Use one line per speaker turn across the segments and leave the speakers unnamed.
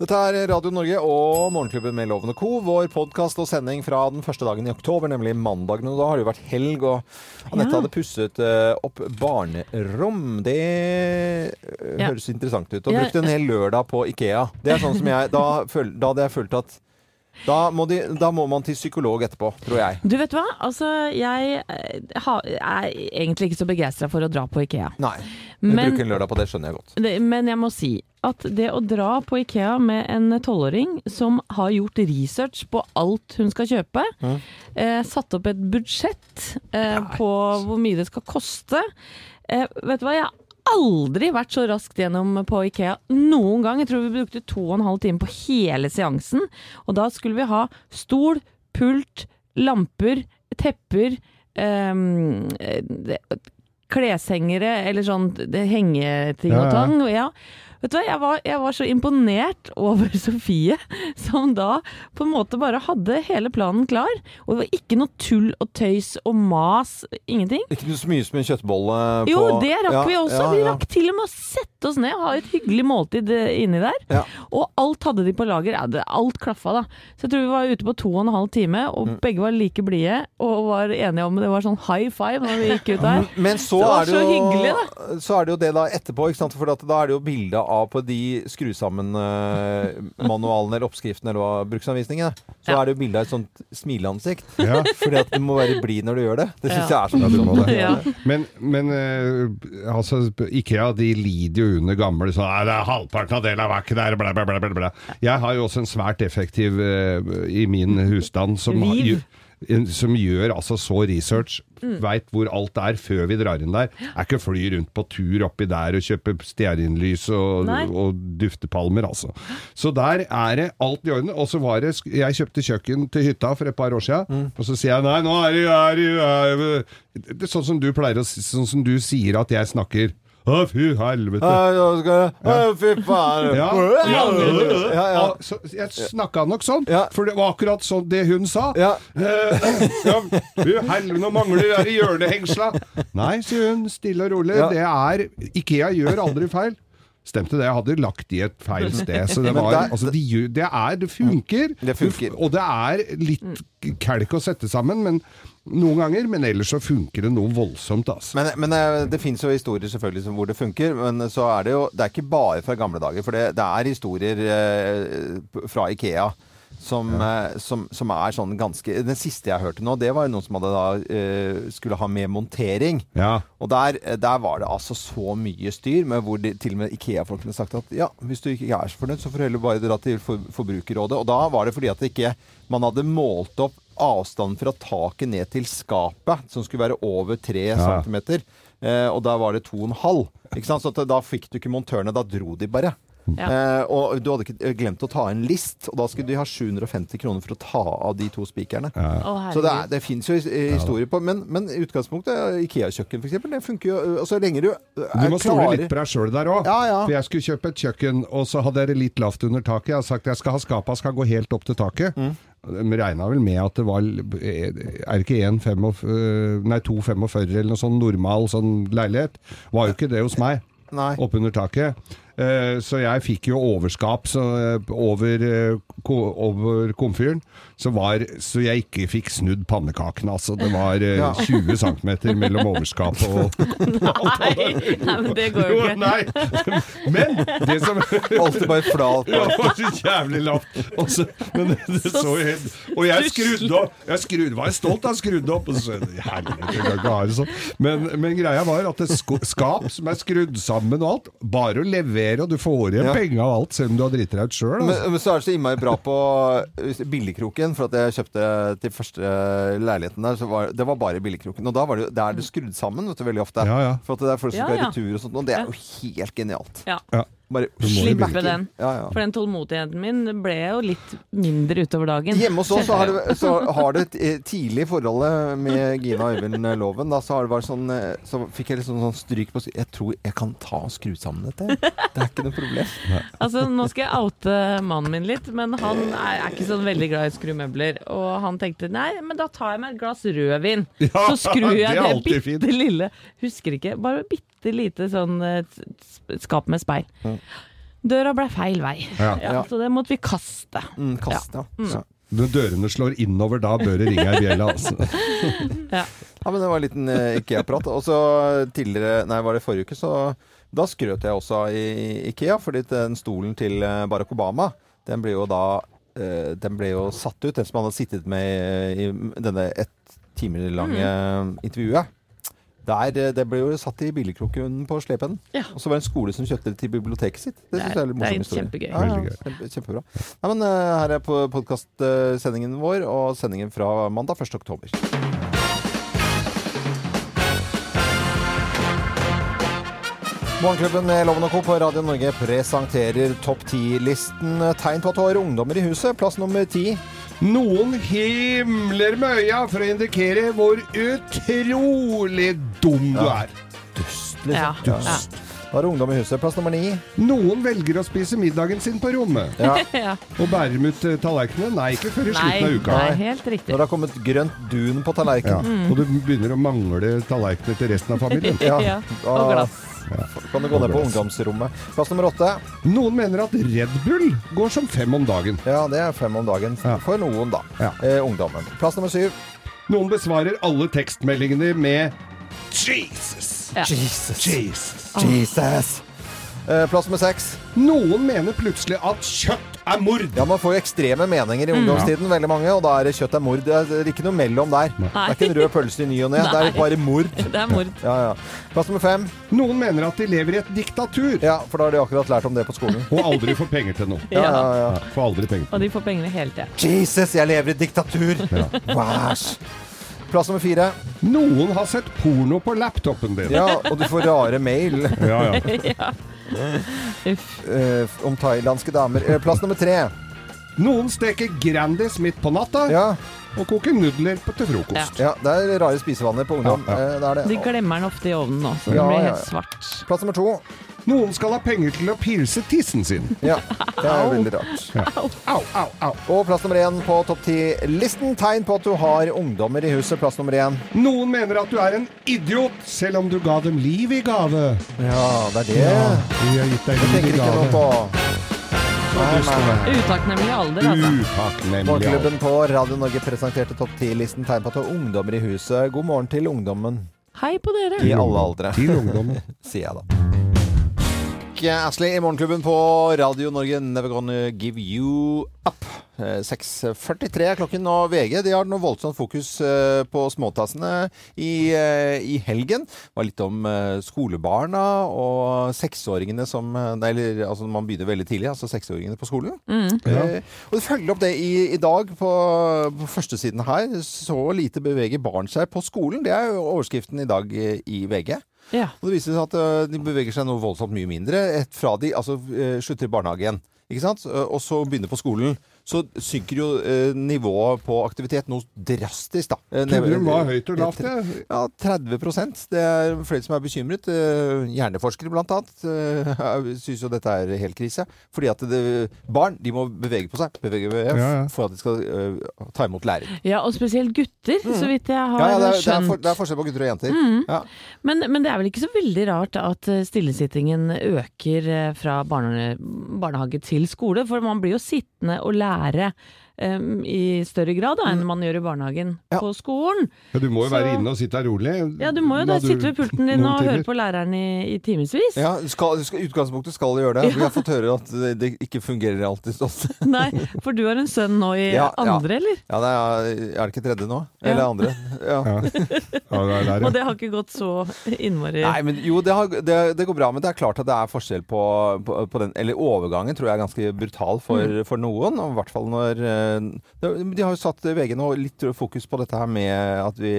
Dette er Radio Norge og Morgenklubben med Loven og Co. Vår podkast og sending fra den første dagen i oktober, nemlig mandagen. Og da har det jo vært helg, og Anette
Ja.
hadde pusset eh, opp barnerom. Det eh,
Ja.
høres interessant ut. Og brukte en hel lørdag på Ikea. Det er sånn som jeg Da, da hadde jeg følt at da må, de, da må man til psykolog etterpå, tror jeg.
Du vet hva, altså jeg eh, er egentlig ikke så begeistra for å dra på Ikea.
Nei. Men,
Men,
bruke en lørdag på det skjønner jeg godt.
det, men jeg må si at det å dra på Ikea med en tolvåring som har gjort research på alt hun skal kjøpe,
Mm.
eh, satt opp et budsjett eh, på hvor mye det skal koste eh, Vet du hva, jeg aldri vært så raskt gjennom på Ikea noen gang. Jeg tror vi brukte to og en halv time på hele seansen. Og da skulle vi ha stol, pult, lamper, tepper ehm, eh, kleshengere eller sånn hengeting
og
og
ja.
ja. Ja. Vet du hva, jeg var, jeg var så imponert over Sofie, som da på en måte bare hadde hele planen klar. Og det var ikke noe tull og tøys og mas. Ingenting.
Ikke så mye som en kjøttbolle på
Jo, det rakk
Ja,
vi også.
ja,
Vi rakk til og med å sette oss ned og ha et hyggelig måltid eh, inni der.
Ja.
Og alt hadde de på lager. Ja, alt klaffa, da. Så jeg tror vi var ute på to og en halv time, og
Mm.
begge var like blide og var enige om det var sånn high five når vi gikk ut der.
Men så
Det var
er det
så
jo
hyggelig,
Så er det jo det da etterpå, ikke sant? For da er det jo bilde av på de skru sammen-manualene eller oppskriftene eller hva, bruksanvisningene. Så
Ja.
er det jo bilde av et sånt smileansikt.
Ja.
Fordi at du må være blid når du gjør det. Det syns
Ja.
jeg er så
Ja, du må
morsomt.
det.
Ja.
Men, men uh, altså, Ikea de lider jo under gamle sånn «Nei, det er halvparten av delen av ikke der, bla, bla, bla, bla, bla. Jeg har jo også en svært effektiv uh, i min husstand som,
Liv.
gjør- som gjør altså så research,
Mm.
veit hvor alt er før vi drar inn der. Er ikke fly rundt på tur oppi der og kjøpe stearinlys og, og duftepalmer, altså. Så der er det alt i orden. Og så var det Jeg kjøpte kjøkken til hytta for et par år siden,
Mm.
og så sier jeg nei, nå er det, er det, er det Det sånn som du pleier å si, sånn som du sier at jeg snakker. Å, fy helvete.
Å, Fy faen.
Ja,
ja, ja.
Ja, så jeg snakka nok sånn, for det var akkurat sånn det hun sa.
Ja.
Eh, ja, fy helvete, nå mangler det der i hjørnehengsla. Nei, sier hun, stille og rolig. Det er Ikea gjør aldri feil. Stemte det. Jeg hadde lagt de et feil sted. Så det var
der-
Altså, de, det er Det funker.
Det funker.
Og det er litt kelk å sette sammen, men noen ganger. Men ellers så funker det noe voldsomt, altså.
Men, men eh, det fins jo historier selvfølgelig hvor det funker. Men så er det jo Det er ikke bare fra gamle dager. For det, det er historier eh, fra Ikea. Som, eh, som, som er sånn ganske Den siste jeg hørte nå, det var jo noen som da eh, skulle ha med montering.
Ja.
Og der, der var det altså så mye styr, med hvor de, til og med Ikea-folkene sagt at ja, hvis du ikke er så fornøyd, så får du heller bare dra til for, Forbrukerrådet. Og da var det fordi at det ikke, man hadde målt opp avstanden fra taket ned til skapet, som skulle være over 3 centimeter. Eh, og da var det 2,5. Ikke sant? Så at da fikk du ikke montørene, da dro de bare.
Ja.
Eh, og du hadde ikke glemt å ta en list, og da skulle de ha 750 kroner for å ta av de to spikerne.
Å,
Så det, er, det fins jo historier på Men, men utgangspunktet, Ikea-kjøkken f.eks., det funker jo altså, lenger du er
Du må stole litt på deg sjøl der òg.
Ja, ja.
For jeg skulle kjøpe et kjøkken, og så hadde jeg det litt lavt under taket. Jeg har sagt jeg skal ha skapa skal gå helt opp til taket.
Mm.
De regna vel med at det var Er det ikke 1,45 Nei, 2,45 eller noe sånn normal sånn leilighet? Var jo ikke det hos meg.
Nei.
Oppunder taket. Eh, Så jeg fikk jo overskap så, eh, over, eh, over komfyren, så, var, så jeg ikke fikk snudd pannekakene. Altså, det var eh,
Ja.
20 cm mellom overskap og
Nei, nei, men det går jo ikke.
nei. Men det som
Alltid bare flat.
Ja, det var så jævlig lavt. Og, så, men det, det så jo helt Og jeg skrudde opp. Jeg skrudde, var stolt av å skrudde opp. Og så herlig, jeg det sånn. Men, men greia var at et skap som er skrudd sammen og alt, bare å levere, og du får igjen
Ja.
penger av alt, selv om du har dritt deg ut sjøl.
Men,
Altså.
men så er det så innmari bra på Billigkroken, for at jeg kjøpte til første leiligheten der, så var det var bare Billigkroken. Og da var det, jo- er det skrudd sammen vet du, veldig ofte.
Ja, ja.
For at det er folk som skal
ja.
retur og sånt, og det er jo helt genialt.
Ja.
Bare
bruke-
den.
Ja, ja.
For den tålmodigheten min ble jo litt mindre utover dagen.
Hjemme hos oss så har det, så har det eh, tidlig i forholdet med Gina Øyvind Loven, da, så har det vært sånn eh, Så fikk jeg litt sånn stryk på Jeg tror jeg kan ta og skru sammen dette. Det er ikke noe problem.
Altså, Nå skal jeg oute mannen min litt, men han er, er ikke sånn veldig glad i skrumøbler. Og han tenkte nei, men da tar jeg meg et glass rødvin.
Ja,
så skrur jeg det,
det, fint.
bitte lille Husker ikke. Bare bitte lite sånn eh, skap med speil. Døra ble feil vei.
Ja.
Ja, så det måtte vi kaste.
Mm, kaste, ja. ja.
Når dørene slår innover, da bør det ringe ei bjelle, altså.
Ja.
Ja, men det var en liten eh, Ikea-prat. Og så tidligere, nei, var det forrige uke, så da skrøt jeg også i Ikea. Fordi den stolen til eh, Barack Obama, den ble jo da Den ble jo satt ut, den som han hadde sittet med i denne ett timer lange intervjuet. Der, eh, det ble jo satt i billigkroken på slepen.
Ja.
Og så var det en skole som kjøpte det til biblioteket sitt. Det,
Det er-
synes jeg er litt
er
morsom historie.
kjempegøy.
Ja, ja, kjempe, kjempebra. Nei, men uh, her er på podkastsendingen vår, og sendingen fra mandag 1. oktober. Morgenklubben med Loven og Co. på Radio Norge presenterer topp 10-listen tegn på at du har ungdommer i huset. Plass nummer ti.
Noen himler med øya for å indikere hvor utrolig dum du er.
Dust,
Ja.
liksom.
Ja.
Da har du ungdom i huset. Plass nummer ni.
Noen velger å spise middagen sin på rommet.
Ja.
ja.
Og bærer ut eh, tallerkenene? Nei, ikke før i slutten av uka.
nei, helt riktig.
Når det har kommet grønt dun på
Ja.
Mm.
Og du begynner å mangle tallerkener til resten av familien.
Ja.
Ja, Og glass.
Kan du gå ned på ungdomsrommet. Plass nummer åtte.
Noen mener at Red Bull går som fem om dagen.
Ja, det er fem om dagen.
Ja.
For noen, da.
Ja.
Eh, ungdommen. Plass nummer syv.
Noen besvarer alle tekstmeldingene med Jesus.
Ja.
Jesus.
Jesus.
Jesus. Eh, plass med seks.
Noen mener plutselig at kjøtt er mord.
Ja, Man får jo ekstreme meninger i ungdomstiden, veldig mange, og da er det kjøtt er mord. Det er ikke noe mellom der. Det er ikke en rød pølse i ny og ne, det er
Nei.
bare mord.
Det er mord.
Ja, ja. Plass nummer fem.
Noen mener at de lever i et diktatur
Ja, for da har de akkurat lært om det på skolen.
og aldri får penger til noe.
Ja, ja, ja.
Ja, får aldri penger.
Og de får pengene hele tida.
Jesus, jeg lever i et diktatur! Væsj. Plass nummer fire.
Noen har sett porno på laptopen din.
Ja, og du får rare mail
Ja, ja.
Uff.
eh, om thailandske damer. Uh, plass nummer tre.
Noen steker Grandis midt på natta
Ja,
og koker nudler til frokost.
ja det er rare spisevaner på ungdom.
Ja, ja.
Eh, det er det.
De glemmer den ofte i ovnen nå, så
Ja,
den blir helt
ja.
svart.
Plass nummer to.
Noen skal ha penger til å pilse tissen sin.
Ja, det er veldig rart.
Au, au, au.
Og plass nummer én på topp ti-listen. Tegn på at du har ungdommer i huset. Plass nummer én.
Noen mener at du er en idiot, selv om du ga dem liv i gave.
Ja, det er det.
vi har gitt deg liv i
ikke noe
gave.
på.
Utakknemlig alder, altså.
Utakknemlig.
Morgenklubben på Radio Norge presenterte topp ti-listen. Tegn på at du har ungdommer i huset. God morgen til ungdommen
Hei på dere.
i alle aldre,
Til ungdommen.
sier jeg da. Ashley i Morgenklubben på Radio Norge. Never gonna give you up. Eh, 6.43 er klokken, og VG de har noe voldsomt fokus eh, på småtassene i, eh, i helgen. Det var litt om eh, skolebarna og seksåringene som eh, Eller altså man begynner veldig tidlig, altså seksåringene på skolen.
Ja.
Eh, og det følger opp det i, i dag på, på førstesiden her. Så lite beveger barn seg på skolen. Det er jo overskriften i dag i, i VG.
Ja.
Og det viser seg at øh, de beveger seg noe voldsomt mye mindre fra de altså, øh, slutter i barnehagen. Ikke sant? Øh, Og så begynner på skolen. Så synker jo eh, nivået på aktivitet noe drastisk, da. Eh,
Trodde var høyt og lavt, jeg.
Ja, 30% Det er flere som er bekymret. Eh, Hjerneforskere blant annet uh, syns jo dette er helt krise. Fordi at det, barn de må bevege på seg bevege,
Ja, ja.
for at de skal uh, ta imot læring.
ja, og spesielt gutter, så vidt jeg har
Ja, ja, det, er, det, er for, det er forskjell på gutter og jenter. Ja.
Men, men det er vel ikke så veldig rart at eh, stillesittingen øker eh, fra barne, barnehage til skole, for man blir jo sittende og lære være eh, i større grad da, enn man gjør i barnehagen
Ja.
på skolen.
Ja, du må jo
Så-
være inne og sitte rolig.
Ja, du må jo da sitte ved pulten din og høre på læreren i, i timevis.
Ja, skal, du skal, utgangspunktet skal gjøre det. Vi har fått høre at det, det ikke fungerer alltid sånn.
Nei, for du har en sønn nå i
Ja, ja.
andre, eller?
Ja, det er, er det ikke tredje nå? Eller
Ja.
andre? Ja.
Ja, det er der,
Og det har ikke gått så innmari
Nei, men jo, det, har, det, det går bra, men det er klart at det er forskjell på, på, på den Eller overgangen tror jeg er ganske brutal for,
Mm.
for noen. Og i hvert fall når eh, De har jo satt VG nå litt fokus på dette her med at vi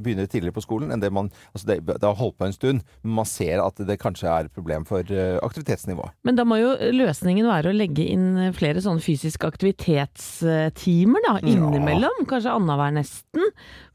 begynner tidligere på skolen enn det man Altså det, det har holdt på en stund, men man ser at det kanskje er et problem for eh, aktivitetsnivået.
Men da må jo løsningen være å legge inn flere sånne fysiske aktivitetstimer da, innimellom. Kanskje annenhver nesten.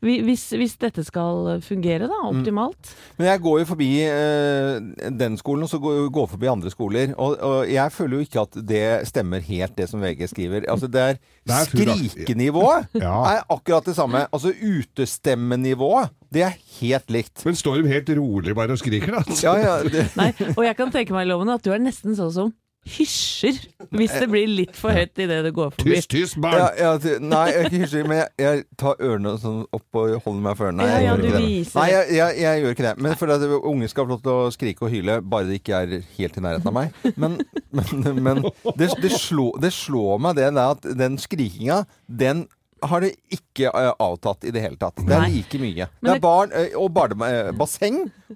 Hvis, hvis dette skal fungere da, optimalt.
Men jeg går jo forbi eh, den skolen, og så går, jeg forbi andre skoler. Og, og jeg føler jo ikke at det stemmer helt, det som VG skriver. Altså det er Skrikenivået
Ja.
er akkurat det samme. Altså utestemmenivået, det er helt likt.
Men står de helt rolig bare og skriker, da?
Ja, ja, det,
Nei, og jeg kan tenke meg, Loven, at du er nesten sånn som hysjer hvis det blir litt for høyt idet det går forbi.
Tyst, tyst, barn!
ja, ty- nei, jeg ikke hysjer, men jeg, jeg tar ørene sånn opp og holder meg for ørene. Nei,
Ja,
jeg
ja,
gjør ikke Nei,
det.
jeg, jeg, jeg gjør ikke det. Men for at unge skal få lov til å skrike og hyle, bare de ikke er helt i nærheten av meg. Men, men, men det, det, slår, det slår meg det at den skrikinga, den har det ikke eh, avtatt i det hele tatt. Det er like mye.
Men
Det er barn eh, og barne, eh,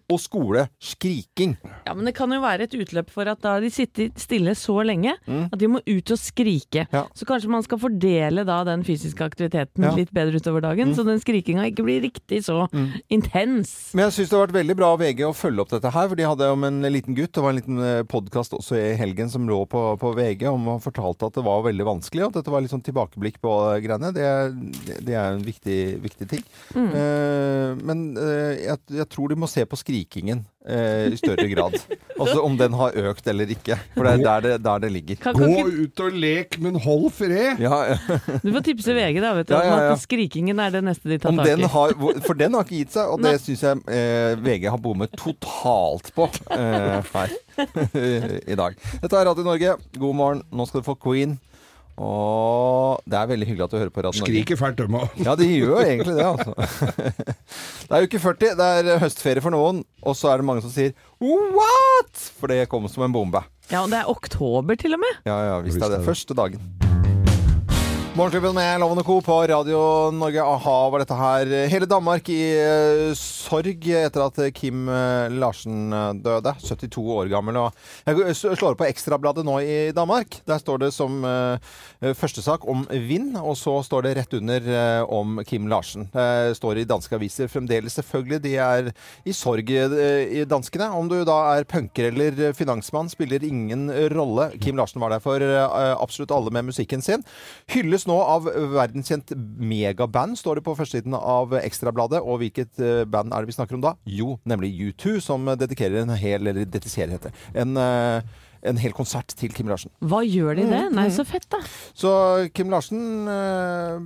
og skole. Skriking.
Ja, men det kan jo være et utløp for at da de sitter stille så lenge
Mm.
at de må ut og skrike.
Ja.
Så kanskje man skal fordele da den fysiske aktiviteten
Ja. Mm.
litt bedre utover dagen, så den skrikinga ikke blir riktig så intens.
Men jeg syns det har vært veldig bra av VG å følge opp dette her. For de hadde om en liten gutt. Det var en liten podkast også i helgen som lå på, på VG om og fortalte at det var veldig vanskelig. Og at dette var litt sånn tilbakeblikk på greiene. Det, det, det er en viktig, viktig ting. Eh, men uh, jeg, jeg tror de må se på skrikingen uh, i større grad. Altså om den har økt eller ikke. For det er der det, der det ligger.
Kan, kan
Gå
ikke,
ut og lek, men hold fred!
Ja,
du får tipse VG da, vet du,
Ja, ja, ja.
at skrikingen er det neste de tar
om
tak
den
i.
har, for den har ikke gitt seg, og det syns jeg VG har bommet totalt på her i dag. Dette er Radio Norge. God morgen. Nå skal du få Queen. Og det er veldig hyggelig at du hører på Radio Norge.
Skriker fælt, dem òg.
Ja, de gjør egentlig det, altså. Det er uke 40, det er høstferie for noen, og så er det mange som sier What?! For det kom som en bombe.
Ja, og det er oktober til og med.
Ja, ja, visst det.
er det.
Første dagen. Morgenklubben med Loven og Co. på Radio Norge. A-ha var dette her. Hele Danmark i eh, sorg etter at Kim eh, Larsen eh, døde. 72 år gammel. Jeg slår på Ekstrabladet nå i Danmark. Der står det som første sak om vind, og så står det rett under om Kim Larsen. Det står i danske aviser fremdeles, selvfølgelig. De er i sorg, i danskene. Om du da er punker eller finansmann, spiller ingen rolle. Kim Larsen var der for absolutt alle med musikken sin. Hylles nå av verdenskjent megaband, står det på førstesiden av Ekstrabladet. Og hvilket eh, band er det vi snakker om da? Jo, nemlig U2, som dedikerer en hel, eller dediserer heter det, en, eh, en hel konsert til Kim Larsen.
Hva gjør de det? Nei, så fett, da.
Så Kim Larsen eh,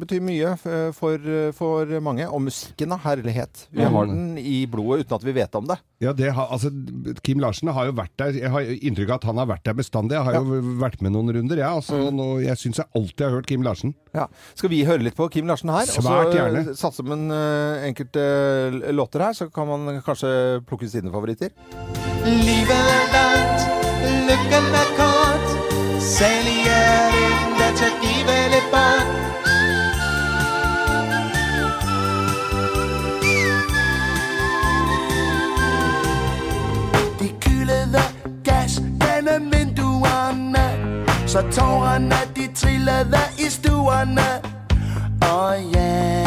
betyr mye for, for mange. Og musikken, av Herlighet. Vi har den i blodet uten at vi vet om det.
Ja, det har, altså, Kim Larsen har jo vært der Jeg har inntrykk av at han har vært der bestandig. Jeg har jo vært med noen runder, jeg. Altså, nå, jeg syns jeg alltid har hørt Kim Larsen.
Ja. Skal vi høre litt på Kim Larsen her?
Svært
og så
gjerne.
eh, satse med en, eh, enkelte eh, låter her, så kan man kanskje plukke sine favoritter.
Livet er langt, lykken er kort. Særlig er det at jeg giver lidt bort. De kyldede gas gennem vinduerne, så tårerne de trillede i stuerne. Oh, ja,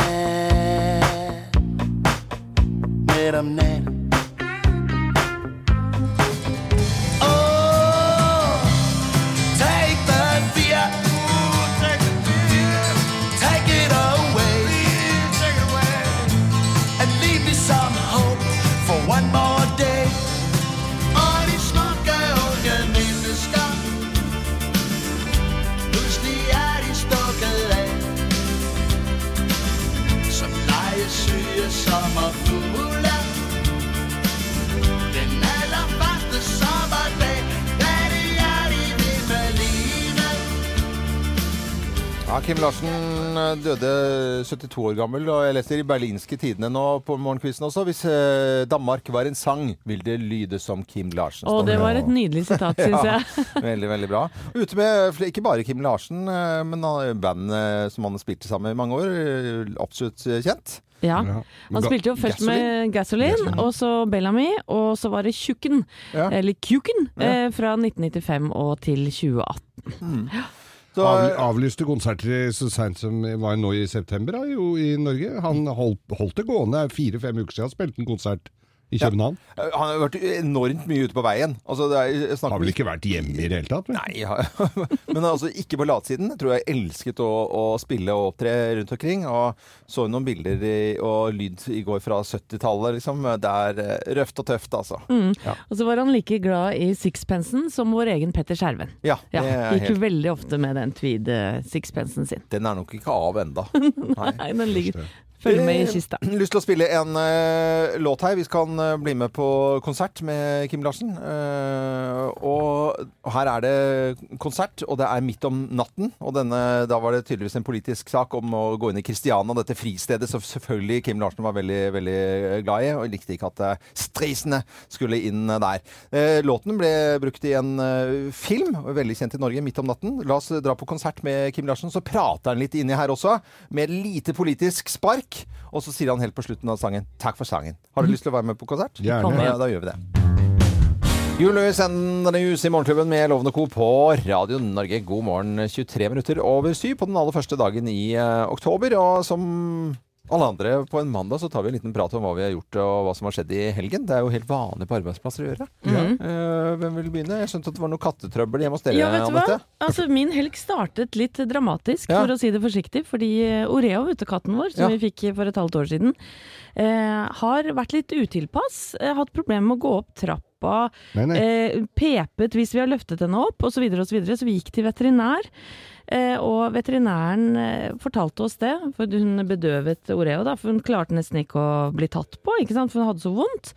midt om natten. Legesyge sommerfugle. Den allerførste sommerdag, hvad det er, de vil med livet.
Ja, Kim Larsen eh, døde 72 år gammel, og jeg leser i berlinske tidene nå på morgenkvisten også. Hvis eh, Danmark var en sang, vil det lyde som Kim Larsen.
Å,
står
det var et nydelig sitat, syns
Ja.
jeg.
Veldig, veldig bra. Ute med fl- ikke bare Kim Larsen, eh, men eh, band eh, som han spilte sammen med i mange år. eh, Absolutt eh, kjent.
Ja. Han spilte jo først med Gasoline, og så Bellamy, og så var det Tjukken,
Ja.
eller Kjuken,
Ja.
eh, fra 1995 og til 2018.
Så,
Av, avlyste konserter så seint som var nå i september da, jo, i Norge. Han holdt, holdt det gående. Fire-fem uker siden han spilte en konsert i København.
Ja. han har vært enormt mye ute på veien. Altså, det er, snakker
Har vel ikke vært hjemme i det hele tatt? vel?
Nei, ja. men altså ikke på latsiden. Jeg tror jeg elsket å, å spille og opptre rundt omkring. Og så noen bilder i, og lyd i går fra 70-tallet, liksom. Det er eh, røft og tøft, altså.
Og så var han like glad i sixpensen som vår egen Petter Skjerven.
Ja,
Ja,
det er
gikk
helt,
veldig ofte med den tweed-sixpensen sin.
den er nok ikke av enda. Nei.
Nei, den ligger Følg med i kista.
Eh, Lyst til å spille en eh, låt her. Vi skal eh, bli med på konsert med Kim Larsen. Eh, og, og her er det konsert, og det er midt om natten. Og denne, da var det tydeligvis en politisk sak om å gå inn i Kristiania, dette fristedet som selvfølgelig Kim Larsen var veldig, veldig glad i, og likte ikke at streisene skulle inn der. Eh, låten ble brukt i en eh, film, veldig kjent i Norge, midt om natten. La oss dra på konsert med Kim Larsen, så prater han litt inni her også, med lite politisk spark. Og så sier han helt på slutten av sangen 'takk for sangen'. Har du lyst til å være med på konsert?
Gjerne.
Ja, da gjør vi det. Julius news i Morgenklubben med Lovende Co. på Radio Norge. God morgen, 23 minutter over syv på den aller første dagen i uh, oktober. Og som alle andre på en mandag så tar vi en liten prat om hva vi har gjort og hva som har skjedd i helgen. Det er jo helt vanlig på arbeidsplasser å gjøre. Eh, hvem vil begynne? Jeg skjønte at det var noe kattetrøbbel hjemme hos dere,
Ja, vet du hva? Altså, min helg startet litt dramatisk,
Ja.
for å si det forsiktig. Fordi Oreo, utekatten vår, som
Ja.
vi fikk for et halvt år siden, uh, har vært litt utilpass. Hatt problemer med å gå opp trappa.
Nei.
Eh, pepet hvis vi har løftet henne opp, osv. Så, videre, og så, så vi gikk til veterinær. Eh, og veterinæren eh, fortalte oss det, for hun bedøvet Oreo, da, for hun klarte nesten ikke å bli tatt på, ikke sant? for hun hadde så vondt.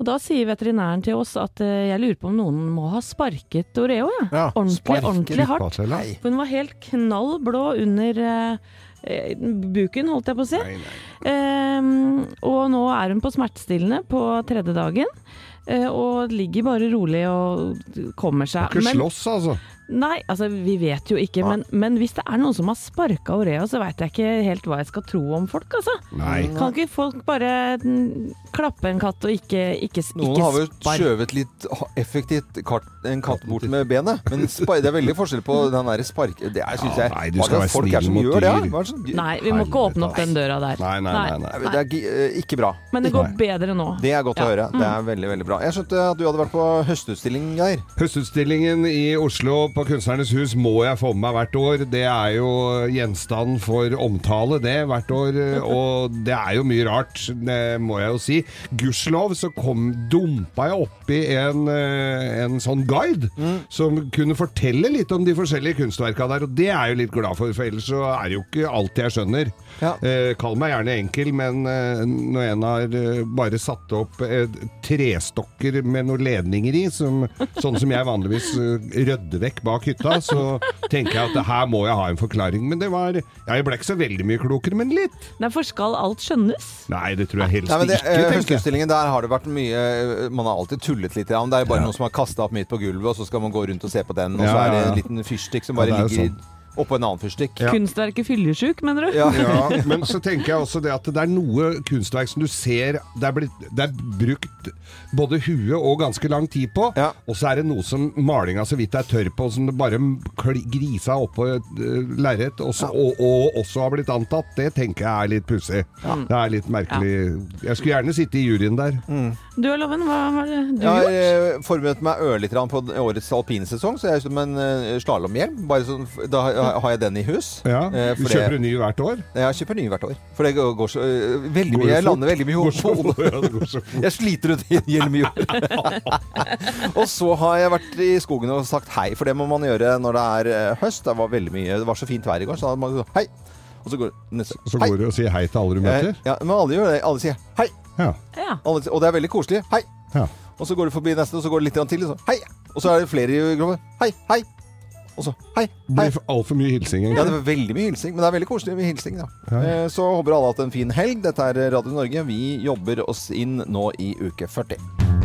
Og da sier veterinæren til oss at eh, jeg lurer på om noen må ha sparket Oreo, ja.
Ja,
ordentlig,
sparket
ordentlig hardt. For hun var helt knall blå under eh, eh, buken, holdt jeg på å si.
Nei, nei.
Eh, og nå er hun på smertestillende på tredje dagen. Eh, og ligger bare rolig og kommer seg.
Ikke slåss, altså.
Nei, altså vi vet jo ikke. Men, men hvis det er noen som har sparka Oreo, så veit jeg ikke helt hva jeg skal tro om folk, altså.
Nei.
Kan ikke folk bare mm, klappe en katt og ikke, ikke,
Noen har vel
sparke?
skjøvet litt effektivt kart, en katt bort med benet. Men spa- det er veldig forskjell på den derre spark... Det er, synes
Ja,
jeg
nei, du skal være
folk er
snill
som
mot
gjør det? ja? Hva er det
Nei, vi må ikke åpne opp den døra der.
Nei, nei, nei. nei.
Det er eh, ikke bra.
Men det går
Nei.
bedre nå.
Det er godt å høre. Det er veldig, veldig bra. Jeg skjønte at du hadde vært på høstutstilling, Geir.
Høstutstillingen i Oslo på Kunstnernes hus må jeg få med meg hvert år. Det er jo gjenstand for omtale, det, hvert år. Og det er jo mye rart, det må jeg jo si. Gudskjelov så kom, dumpa jeg oppi en, eh, en sånn guide som kunne fortelle litt om de forskjellige kunstverka der, og det er jeg jo litt glad for, for ellers så er det jo ikke alt jeg skjønner.
Ja.
Eh, kall meg gjerne enkel, men eh, når en har eh, bare satt opp eh, trestokker med noen ledninger i, som, sånn som jeg vanligvis eh, rydder vekk bak hytta, så tenker jeg at her må jeg ha en forklaring. Men det var ja, Jeg ble ikke så veldig mye klokere, men litt.
Nei, for skal alt skjønnes?
Nei, det tror jeg helst
Nei, det,
ikke,
eh. Høstutstillingen der har det vært mye eh, Man har alltid tullet litt. Ja, men det er bare noen som har kasta opp midt på gulvet, og så skal man gå rundt og se på den, og så er det
ja,
en liten fyrstikk som bare
ligger er jo
ligger oppå en annen fyrstikk.
Ja.
Kunstverket fyllesyk, mener du?
Ja.
Ja, men så tenker jeg også det at det er noe kunstverk som du ser det er, blitt, det er brukt både huet og ganske lang tid på,
Ja.
og så er det noe som malinga så vidt er tørr på, som det bare grisa oppå et uh, lerret, og, så- og, og også har blitt antatt. Det tenker jeg er litt pussig. Det er litt merkelig. Jeg skulle gjerne sitte i juryen der.
Du og Loven, hva har du
Jeg har
gjort?
eh, forberedt meg ørlite grann på årets alpinsesong, så jeg er som en uh, slalåmhjelm. Bare sånn, da har- har jeg den i hus.
Ja,
Eh,
Du kjøper en ny hvert år?
Ja, Jeg kjøper ny hvert år. For det går, så øh, veldig
Går
mye. Jeg lander veldig mye
Går
hodet. Jeg sliter ut en i jord. og så har jeg vært i skogen og sagt hei, for det må man gjøre når det er eh, høst. Det var veldig mye, det var så fint vær i går, så da man hei. Og så går neste.
Så
hei.
går du og sier hei til alle du
Eh,
møter?
Ja, men alle gjør det. Alle sier hei.
Ja.
Ja.
Alle, og det er veldig koselig. Hei.
ja.
Og så går du forbi neste, og så går det litt til, og så hei. Og så er det flere i gruppa. Hei, hei. Og så hei,
Det
hei.
blir altfor mye hilsing,
Ja, det var veldig mye hilsing, men det er veldig koselig med hilsing, da.
Ja.
Eh, Så håper alle hatt en fin helg. Dette er Radio Norge. Vi jobber oss inn nå i uke 40.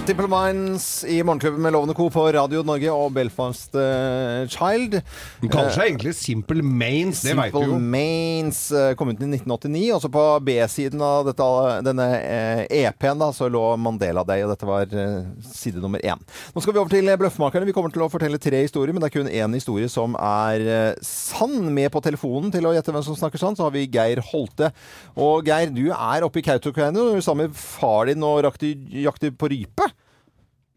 Simple Minds i Morgenklubben med Lovende Co. på Radio Norge og Belfast uh, Child.
Den kaller seg egentlig Simple Mains, det veit du
Simple
jo.
Mains uh, kom ut i 1989. Også på B-siden av dette, denne uh, EP-en da, så lå Mandela Day, og dette var eh, side nummer én. Nå skal vi over til Bløffmakerne. Vi kommer til å fortelle tre historier, men det er kun én historie som er eh, sann. Med på telefonen til å gjette hvem som snakker sann, så har vi Geir Holte. Og Geir, du er oppe i Kautokeino sammen med far din og jakter på rype.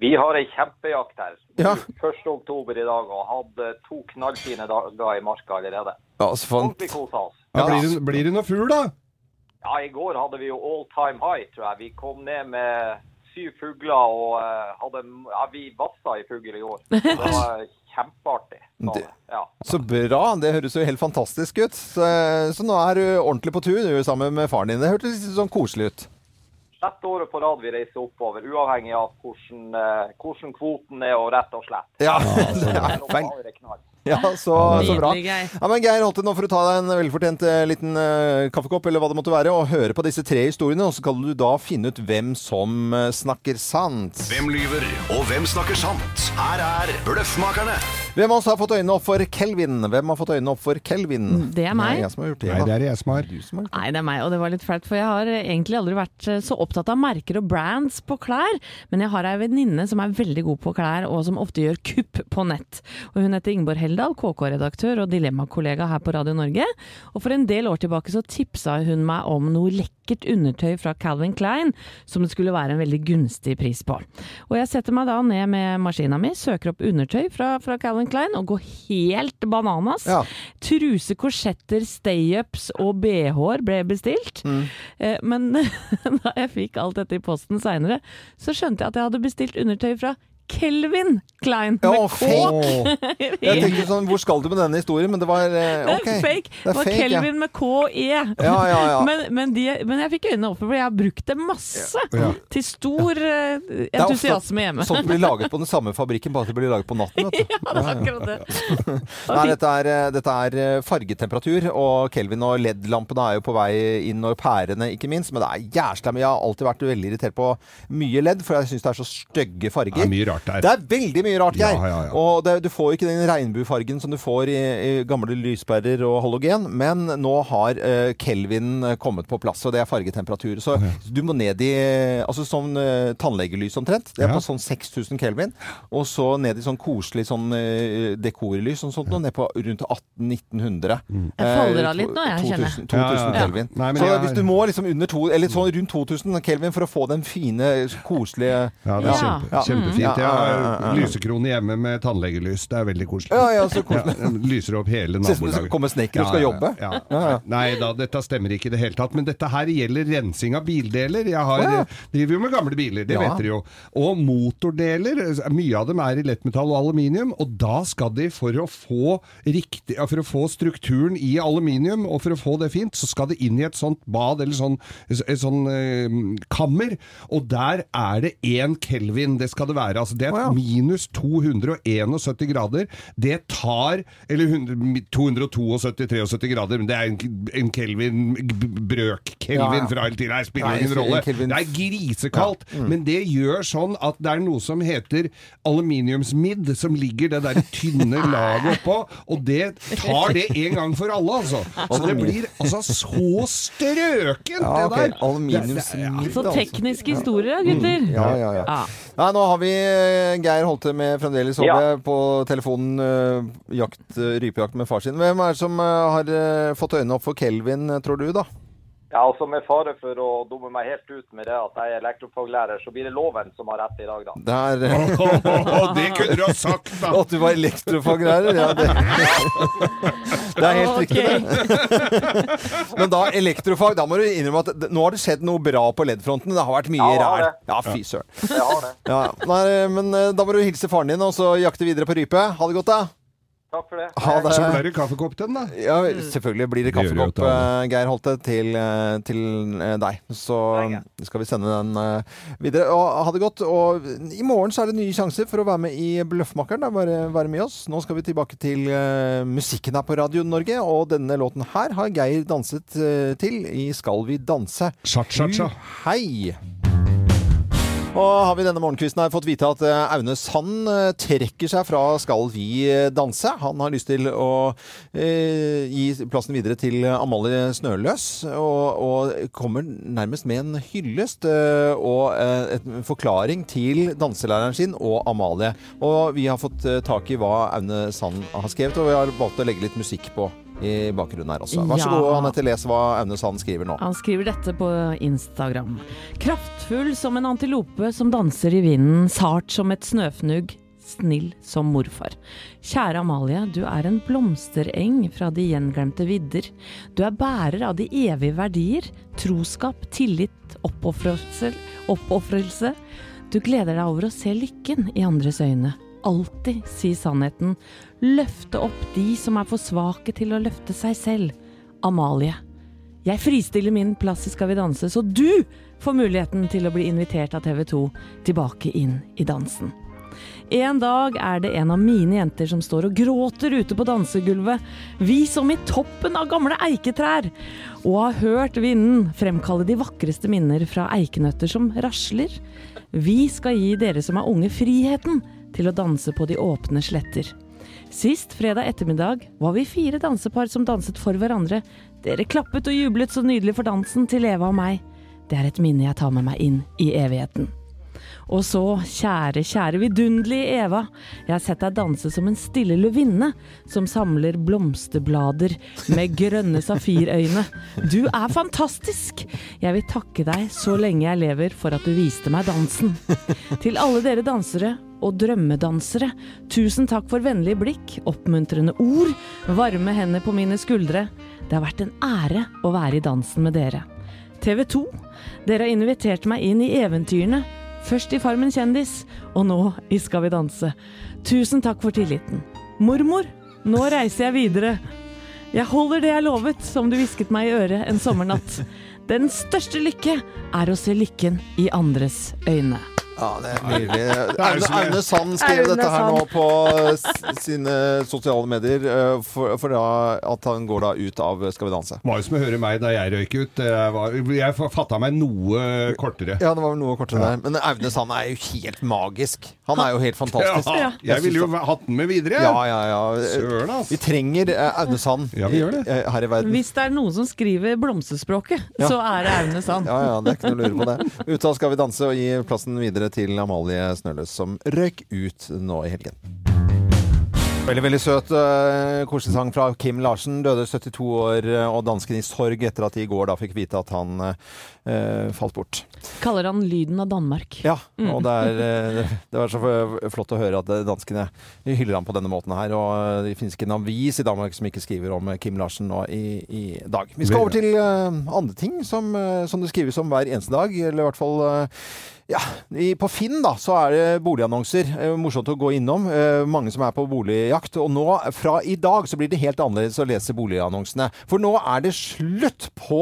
Vi har ei kjempejakt her.
Ja.
1. oktober i dag og hadde to knallfine dager i marka allerede.
Ja, så fant...
Ordentlig kosa oss.
Ja, blir, det, blir det noe fugl, da?
Ja, I går hadde vi jo all time high, tror jeg. Vi kom ned med syv fugler og uh, hadde Ja, vi vassa i fugl i går. Det var kjempeartig.
Det.
Ja.
Så bra. Det høres jo helt fantastisk ut. Så, så nå er du ordentlig på tur du sammen med faren din. Det hørtes litt sånn koselig ut.
Sjette året på rad vi reiser oppover, uavhengig av hvordan, eh, hvordan kvoten er, og rett og slett.
Ja,
Det
ja,
er
feil. ja så, så bra. Ja, men Geir Holte, nå får du ta deg en velfortjent eh, liten uh, kaffekopp, eller hva det måtte være, og høre på disse tre historiene, og så kan du da finne ut hvem som snakker sant.
Hvem lyver, og hvem snakker sant? Her er Bløffmakerne.
Hvem av oss har fått øynene opp for Kelvin? Hvem har fått øynene opp for Kelvin?
Det er meg.
Er jeg som har gjort det.
Nei, det er jeg som har.
Du som har gjort det.
Nei, det er meg, og det var litt flaut, for jeg har eh, egentlig aldri vært eh, så opptatt av merker og brands på klær, men jeg har ei venninne som er veldig god på klær, og som ofte gjør kupp på nett. Og hun heter Ingeborg Heldal, KK-redaktør og Dilemma-kollega her på Radio Norge. Og for en del år tilbake så tipsa hun meg om noe lekkert undertøy fra Calvin Klein, som det skulle være en veldig gunstig pris på. Og jeg setter meg da ned med maskina mi, søker opp undertøy fra, fra Calvin Klein, og gå helt bananas.
Ja.
Truse, korsetter, stay-ups og bh-er ble bestilt.
Mm.
Eh, Men da jeg fikk alt dette i posten seinere, så skjønte jeg at jeg hadde bestilt undertøy fra Kelvin Klein
Ja,
med K.
fake. Jeg tenkte sånn, Hvor skal du med denne historien? Men det var eh,
Det
ok.
er fake.
Det
Det var
fake, ja.
Kelvin med K-E.
Ja, ja, ja.
Men, men, de, men jeg fikk øynene opp for jeg har brukt det masse.
Ja.
Til stor eh, entusiasme hjemme.
Sånt blir laget på den samme fabrikken, bare at det blir laget på natten. Vet du.
Ja, det er akkurat det.
Nei, dette er, eh, dette er fargetemperatur, og Kelvin og LED-lampene er jo på vei inn, og pærene ikke minst. Men det er jævla mye. Jeg har alltid vært veldig irritert på mye LED, for jeg syns det er så stygge farger.
Det er mye rart der.
Det er veldig mye rart, Geir.
Ja, ja, ja.
Og det, du får ikke den regnbuefargen som du får i, i gamle lyspærer og halogen, men nå har uh, Kelvin kommet på plass, og det er fargetemperatur. Så du må ned i Altså sånn uh, tannlegelys omtrent. Det er
Ja.
på sånn 6000 Kelvin. Og så ned i sånn koselig sånn uh, dekorlys og sånt, og ned på rundt 1800-1900.
Jeg faller av litt nå, jeg, kjenner jeg.
2000, 2000
Ja, ja, ja.
Kelvin.
Nei,
så
jeg-
hvis du må liksom under to, eller sånn rundt 2000 Kelvin for å få den fine, koselige
Ja, det er
Ja.
kjempe,
Ja.
kjempefint.
Ja,
Jeg
ja,
har
ja, ja.
lysekrone hjemme med tannlegelys. Det er veldig koselig.
Ja, ja, så koselig.
Ja, lyser opp hele
Ser ut som det
nabolaget.
kommer snekker og skal jobbe.
Ja,
Ja, ja.
Nei da, dette stemmer ikke i det hele tatt. Men dette her gjelder rensing av bildeler. Jeg har,
ja.
driver jo med gamle biler, det
Ja.
vet dere jo. Og motordeler, mye av dem er i lettmetall og aluminium. Og da skal de, for å få riktig, for å få strukturen i aluminium, og for å få det fint, så skal det inn i et sånt bad, eller sånn, et sånn eh, kammer. Og der er det én kelvin. Det skal det være. Altså, det er
oh, ja.
minus 271 grader. Det tar Eller 272-73 grader, men det er en, en kelvin brøk-kelvin
Ja, ja.
fra hele tida. spiller ingen rolle. Det er grisekaldt, men det gjør sånn at det er noe som heter aluminiumsmidd, som ligger det der tynne laget oppå, og det tar det en gang for alle, altså. Så det blir altså så strøkent,
Ja, okay.
det der.
Aluminiumsmidd,
Så
altså.
teknisk historie, gutter.
Ja, ja, ja.
Ja.
Nei, nå har vi Geir Holte med fremdeles Håve
Ja.
på telefonen. eh, jakt, eh, rypejakt med far sin. Hvem er det som eh, har eh, fått øynene opp for Kelvin, eh, tror du, da?
Ja, altså Med fare for å dumme meg helt ut med det at jeg er elektrofaglærer, så blir det loven som har rett i dag, da.
Der. er eh,
det kunne du ha sagt, da!
At du var elektrofaglærer? Ja, det, det er helt riktig, det. Men da elektrofag, da må du innrømme at nå har det skjedd noe bra på LED-fronten. Det har vært mye
Ja,
ræl. Ja, fy søren.
Jeg har det.
Ja, men eh, da må du hilse faren din, og så jakte videre på rype. Ha det godt, da.
Takk for det.
Ha det.
Så blir det kaffekopp til den, da.
Ja, selvfølgelig blir det kaffekopp, eh, Geir Holte, til, eh, til eh, deg. Så skal vi sende den videre. Og ha det godt. Og i morgen så er det nye sjanser for å være med i Bløffmakeren. Bare være med oss. Nå skal vi tilbake til musikken her på Radio Norge, og denne låten her har Geir danset til i Skal vi danse.
Cha-cha-cha.
Hei! Og har vi denne morgenkvisten her fått vite at eh, Aune Sand eh, trekker seg fra Skal vi eh, danse. Han har lyst til å eh, gi plassen videre til Amalie Snøløs, og, og kommer nærmest med en hyllest eh, og eh, en forklaring til danselæreren sin og Amalie. Og vi har fått tak i hva Aune Sand har skrevet, og vi har valgt å legge litt musikk på i bakgrunnen her også. Vær så
Ja.
god, Anette, les hva Aune Sand skriver nå.
Han skriver dette på Instagram. Kraftfull som en antilope som danser i vinden, sart som et snøfnugg, snill som morfar. Kjære Amalie, du er en blomstereng fra de gjenglemte vidder. Du er bærer av de evige verdier, troskap, tillit, oppofrelse. Du gleder deg over å se lykken i andres øyne. Alltid si sannheten. Løfte opp de som er for svake til å løfte seg selv. Amalie. Jeg fristiller min plass i Skal vi danse, så du får muligheten til å bli invitert av TV 2 tilbake inn i dansen. En dag er det en av mine jenter som står og gråter ute på dansegulvet, vi som i toppen av gamle eiketrær, og har hørt vinden fremkalle de vakreste minner fra eikenøtter som rasler. Vi skal gi dere som er unge friheten til å danse på de åpne sletter. Sist fredag ettermiddag var vi fire dansepar som danset for hverandre. Dere klappet og jublet så nydelig for dansen til Eva og meg. Det er et minne jeg tar med meg inn i evigheten. Og så, kjære, kjære vidunderlige Eva, jeg har sett deg danse som en stille løvinne som samler blomsterblader med grønne safirøyne. Du er fantastisk! Jeg vil takke deg så lenge jeg lever for at du viste meg dansen. Til alle dere dansere og drømmedansere, tusen takk for vennlige blikk, oppmuntrende ord, varme hender på mine skuldre. Det har vært en ære å være i dansen med dere. TV 2, dere har invitert meg inn i eventyrene. Først i Farmen kjendis, og nå i Skal vi danse. Tusen takk for tilliten. Mormor, nå reiser jeg videre. Jeg holder det jeg lovet, som du hvisket meg i øret en sommernatt. Den største lykke er å se lykken i andres øyne.
Ja, det er nydelig. Aune, Aune Sand skrev
Aune
dette her
Sand.
nå på sine sosiale medier eh, for, for da at han går da ut av Skal vi danse.
Var jo som å høre meg da jeg røyk ut. Jeg, var, jeg fatta meg noe kortere.
Ja, det var vel noe kortere der. Men Aune Sand er jo helt magisk. Han er jo helt fantastisk.
Ja, jeg ville jo hatt den med videre. jeg.
Ja, ja, ja.
Søren, altså.
Vi trenger eh, Aune Sand
Ja, vi gjør det.
eh, her i verden.
Hvis det er noen som skriver blomsterspråket,
Ja.
så er det Aune Sand.
Ja, ja, det er ikke noe å lure på det. Ut av Skal vi danse og gi plassen videre til Amalie Snøløs, som røyk ut nå i helgen. Veldig veldig søt uh, koselig sang fra Kim Larsen. Døde 72 år eh, og dansken i sorg etter at de i går da fikk vite at han uh, falt bort.
Kaller han lyden av Danmark.
Ja, og det er, uh, det var så flott å høre at eh, danskene hyller ham på denne måten her. Og eh, det finnes ikke en avis i Danmark som ikke skriver om eh, Kim Larsen nå i, i dag. Vi skal over til eh, andre ting som, eh, som det skrives om hver eneste dag, eller i hvert fall eh, ja, i, På Finn da, så er det boligannonser. Eh, morsomt å gå innom. Eh, mange som er på boligjakt. Og nå, fra i dag, så blir det helt annerledes å lese boligannonsene. For nå er det slutt på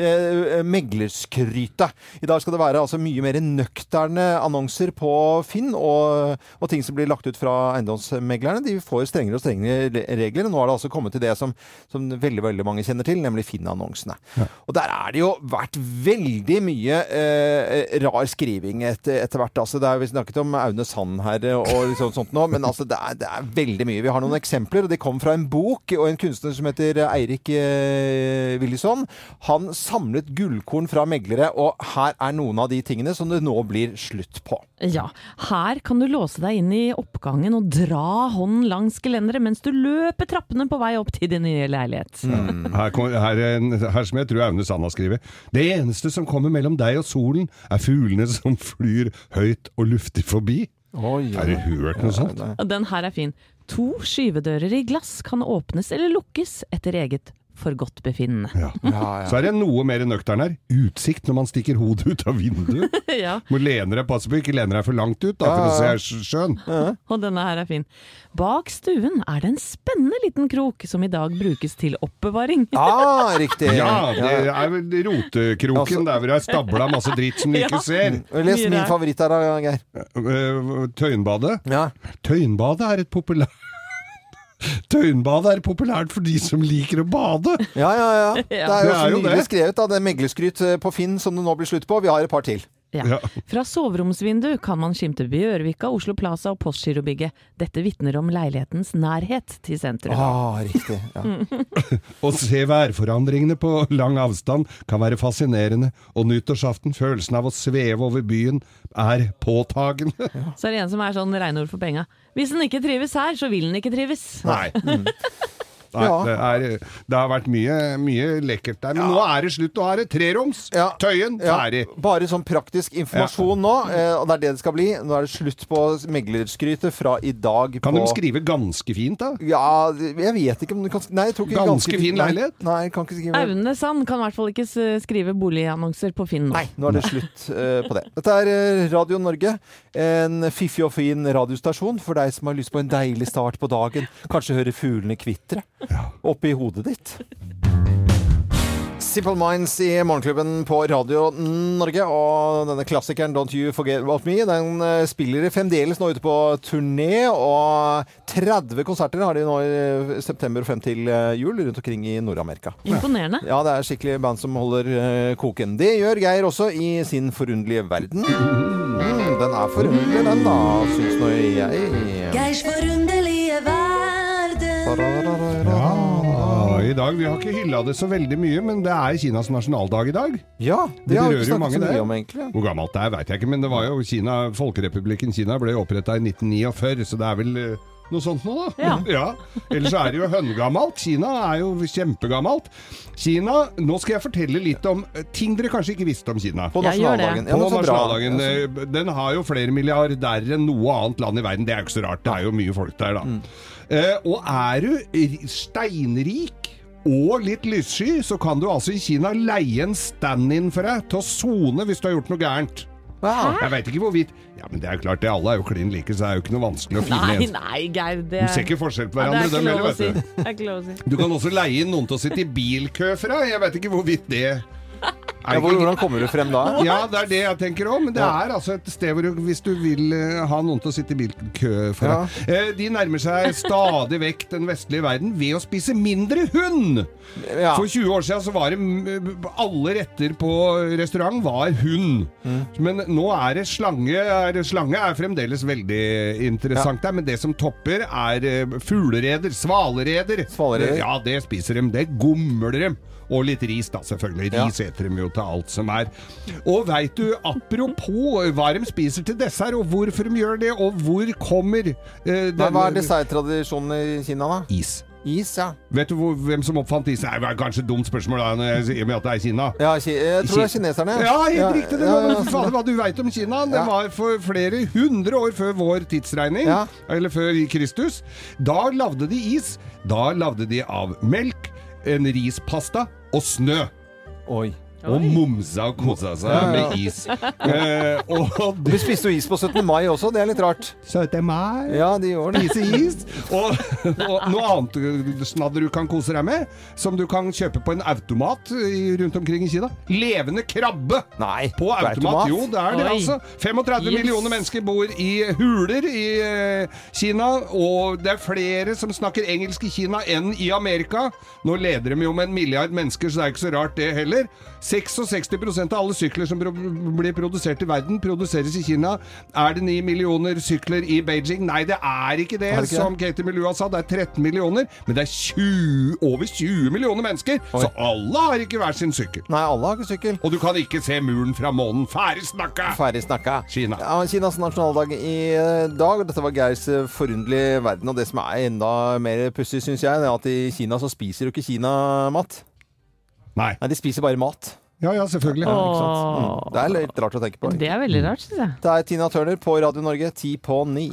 eh, meglerskrytet. I dag skal det være altså mye mer nøkterne annonser på Finn, og, og ting som blir lagt ut fra eiendomsmeglerne. De får strengere og strengere regler. og Nå har det altså kommet til det som, som veldig veldig mange kjenner til, nemlig Finn-annonsene. Og der er det jo vært veldig mye eh, rar skriving etter, etter hvert. Altså, det er, vi snakket om Aune Sand her og liksom sånt nå, men altså, det, er, det er veldig mye. Vi har noen eksempler, og de kom fra en bok og en kunstner som heter Eirik eh, Willison. Han samlet gullkorn fra meglere, og her er noen av de tingene som det nå blir slutt på.
Ja, her kan du låse deg inn i oppgangen og dra hånden langs gelenderet mens du løper trappene på vei opp til din nye leilighet.
Her, kom- her, er en- her som jeg tror Aune Sand har skrevet. Det eneste som kommer mellom deg og solen, er fuglene som flyr høyt og luftig forbi. Har du hørt noe sånt?
Den her er fin. To skyvedører i glass kan åpnes eller lukkes etter eget forgodtbefinnende.
Ja.
Ja, ja.
Så er det noe mer nøktern her. Utsikt når man stikker hodet ut av vinduet.
ja,
Må lene deg, passe på ikke lene deg for langt ut da, for å se sj- sjøen.
og denne her er fin. Bak stuen er det en spennende liten krok som i dag brukes til oppbevaring.
Ah, riktig.
Ja, det er vel rotekroken
Altså-
der hvor det er stabla masse dritt som du
Ja.
ikke ser.
Les min favoritt her, da, Geir.
Eh, Tøyenbadet.
Ja.
Tøyenbadet er et populært Tøyenbadet er populært for de som liker å bade.
Ja, ja, ja. Det er jo
Det
så
er jo
nydelig
det.
skrevet. da. Det er meglerskryt eh, på Finn som det nå blir slutt på. Vi har et par til.
Ja.
Ja.
Fra soveromsvindu kan man skimte Bjørvika, Oslo Plaza og Postgirobygget. Dette vitner om leilighetens nærhet til sentrum.
Ah, riktig. Ja.
Å se værforandringene på lang avstand kan være fascinerende, og nyttårsaften, følelsen av å sveve over byen, er påtagende.
Så er det en som er sånn regnord for penga. Hvis den ikke trives her, så vil den ikke trives.
Nei. Nei,
Ja.
det, er, det har vært mye, mye lekkert der. Men nå er det slutt. Nå er det treroms.
Ja.
Tøyen,
Ja,
ferdig.
bare sånn praktisk informasjon nå, eh, og det er det det skal bli. Nå er det slutt på meglerskrytet fra i dag
Kan
på
de skrive ganske fint, da?
Ja, jeg vet ikke om du kan Nei, jeg tror ikke
Ganske fin leilighet?
Nei, jeg kan ikke skrive
Aune Sand kan i hvert fall ikke skrive boligannonser på Finn nå.
Nei, nå er det slutt eh, på det. Dette er eh, Radio Norge. En fiffig og fin radiostasjon for deg som har lyst på en deilig start på dagen. Kanskje høre fuglene kvitre oppi hodet ditt. Simple Minds i Morgenklubben på Radio Norge. Og denne klassikeren Don't You Forget About Me den eh, spiller fremdeles nå ute på turné. Og 30 konserter har de nå i september og frem til eh, jul rundt omkring i Nord-Amerika.
Imponerende.
Ja, det er skikkelig band som holder eh, koken. Det gjør Geir også i sin forunderlige verden. Mm, den er forunderlig, den da, syns nå jeg.
Geirs forunderlige verden.
I dag, Vi har ikke hylla det så veldig mye, men det er Kinas nasjonaldag i dag.
Ja,
Det
det har vi ikke snakket så mye om, egentlig.
Hvor gammelt det er, veit jeg ikke, men det var jo Kina, Folkerepublikken Kina ble oppretta i 1949, så det er vel eh, noe sånt nå, da.
Ja.
ja. Ellers er det jo høngammalt. Kina er jo kjempegammelt. Kina Nå skal jeg fortelle litt om eh, ting dere kanskje ikke visste om Kina.
På nasjonaldagen.
På
men så bra.
nasjonaldagen. eh, Den har jo flere milliardærer enn noe annet land i verden. Det er jo ikke så rart. Det er jo mye folk der, da. Eh, og er du steinrik og litt lyssky, så kan du altså i Kina leie en stand-in for deg til å sone hvis du har gjort noe gærent.
Wow.
Jeg veit ikke hvorvidt Ja, men det er klart, det alle er jo klin like, så det er jo ikke noe vanskelig å finne
Nei,
en.
nei, Geir. Det
Du ser ikke forskjell på hverandre,
er
dem heller, vet du.
Er si.
Du kan også leie inn noen til å sitte i bilkø for deg. Jeg veit ikke hvorvidt det
Ja, hvor- hvordan kommer du frem da?
Ja, det er det jeg tenker òg. Men det er altså et sted hvor du, hvis du vil eh, ha noen til å sitte i bilkø for deg eh, De nærmer seg stadig vekk den vestlige verden ved å spise mindre hund.
Ja.
For 20 år siden så var det mm, alle retter på restaurant var hund. Men nå er det slange. Er, slange er fremdeles veldig interessant der, men det som topper er eh, fuglereder, svalereder.
Svalereder.
Ja, det spiser de. Det gomler dem. Og litt ris, da, selvfølgelig. Ris eter de jo til alt som er. Og veit du, apropos hva de spiser til dessert, og hvorfor de gjør det, og hvor kommer eh, denne-
hva er desserttradisjonen i Kina, da?
Is.
Is, ja.
Vet du hvor, hvem som oppfant is? Det er kanskje et dumt spørsmål da, når jeg sier at det er Kina.
ja jeg tror det er kineserne.
Ja, helt riktig. Det
ja, ja,
hva du veit om Kina. Det var for flere hundre år før vår tidsregning,
Ja.
eller før Kristus. Da lagde de is. Da lagde de av melk, en rispasta og snø.
Oi.
Og momsa og kosa seg
Ja, ja.
med is. Eh, og
Vi spiste jo is på 17. mai også, det er litt rart.
17. mai
Ja, de gjør det.
Spise is. Og, og noe annet snadder du kan kose deg med, som du kan kjøpe på en automat rundt omkring i Kina. Levende krabbe!
Nei,
På automat. Jo, det er det,
Oi.
altså. 35
Yes.
millioner mennesker bor i huler i eh, Kina, og det er flere som snakker engelsk i Kina enn i Amerika. Nå leder de jo med en milliard mennesker, så det er ikke så rart det heller. 66% av alle sykler som blir produsert i verden, produseres i Kina. Er det 9 millioner sykler i Beijing? Nei, det er ikke det,
Er det ikke
som Katie Melua sa. Det er 13 millioner, men det er 20, over 20 millioner mennesker, så alle har ikke hver sin sykkel.
Nei, alle har ikke sykkel.
Og du kan ikke se muren fra månen. Ferdig snakka!
Ferdig snakka.
Kina.
Ja, Kinas nasjonaldag i eh, dag. Dette var Geirs eh, forunderlige verden. Og det som er enda mer pussig, syns jeg, er at i Kina så spiser jo ikke Kina mat.
Nei.
Nei, de spiser bare mat.
Ja, ja, selvfølgelig.
Ja, ikke sant? Mm. Det er litt rart å tenke på.
Det er veldig rart, syns jeg.
Det er Tina Turner på Radio Norge, ti på ni.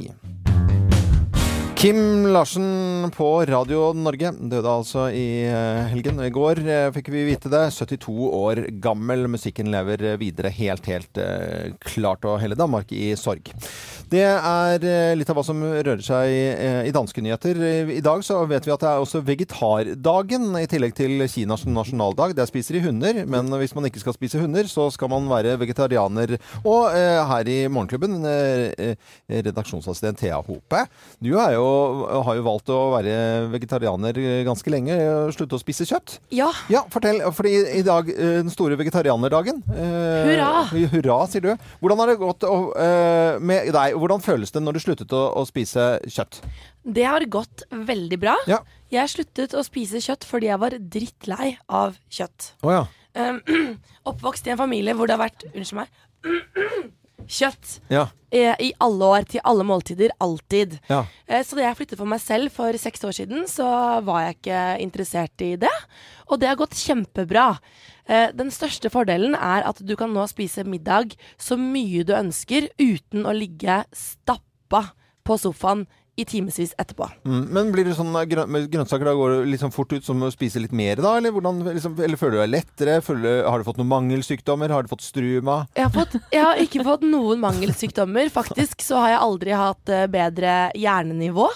Kim Larsen på Radio Norge døde altså i eh, helgen. I går eh, fikk vi vite det. 72 år gammel. Musikken lever videre helt, helt eh, klart. Og hele Danmark i sorg. Det er litt av hva som rører seg i danske nyheter. I dag så vet vi at det er også vegetardagen, i tillegg til Kinas nasjonaldag. Der spiser de hunder, men hvis man ikke skal spise hunder, så skal man være vegetarianer. Og her i Morgenklubben, redaksjonsassistent Thea Hope, du er jo, har jo valgt å være vegetarianer ganske lenge. og Slutte å spise kjøtt.
Ja.
Ja, fortell. Fordi i dag, eh, den store vegetarianerdagen eh,
Hurra!
Hurra, sier du. Hvordan har det gått å, eh, med deg? Hvordan føles det når du sluttet å, å spise kjøtt?
Det har gått veldig bra.
Ja.
Jeg sluttet å spise kjøtt fordi jeg var drittlei av kjøtt.
Oh, ja.
Um, oppvokst i en familie hvor det har vært Unnskyld meg. kjøtt.
Ja.
eh, I alle år, til alle måltider, alltid.
Ja.
Eh, Så da jeg flyttet for meg selv for seks år siden, så var jeg ikke interessert i det. Og det har gått kjempebra. Eh, Den største fordelen er at du kan nå spise middag så mye du ønsker uten å ligge stappa på sofaen i timevis etterpå.
Mm. Men blir det sånn eh, med grønnsaker da går det sånn fort ut som å spise litt mer da? Eller, hvordan, liksom, eller føler du deg lettere? Føler, har du fått noen mangelsykdommer? Har du fått struma?
Jeg har, fått, jeg har ikke fått noen mangelsykdommer. Faktisk så har jeg aldri hatt eh, bedre hjernenivå.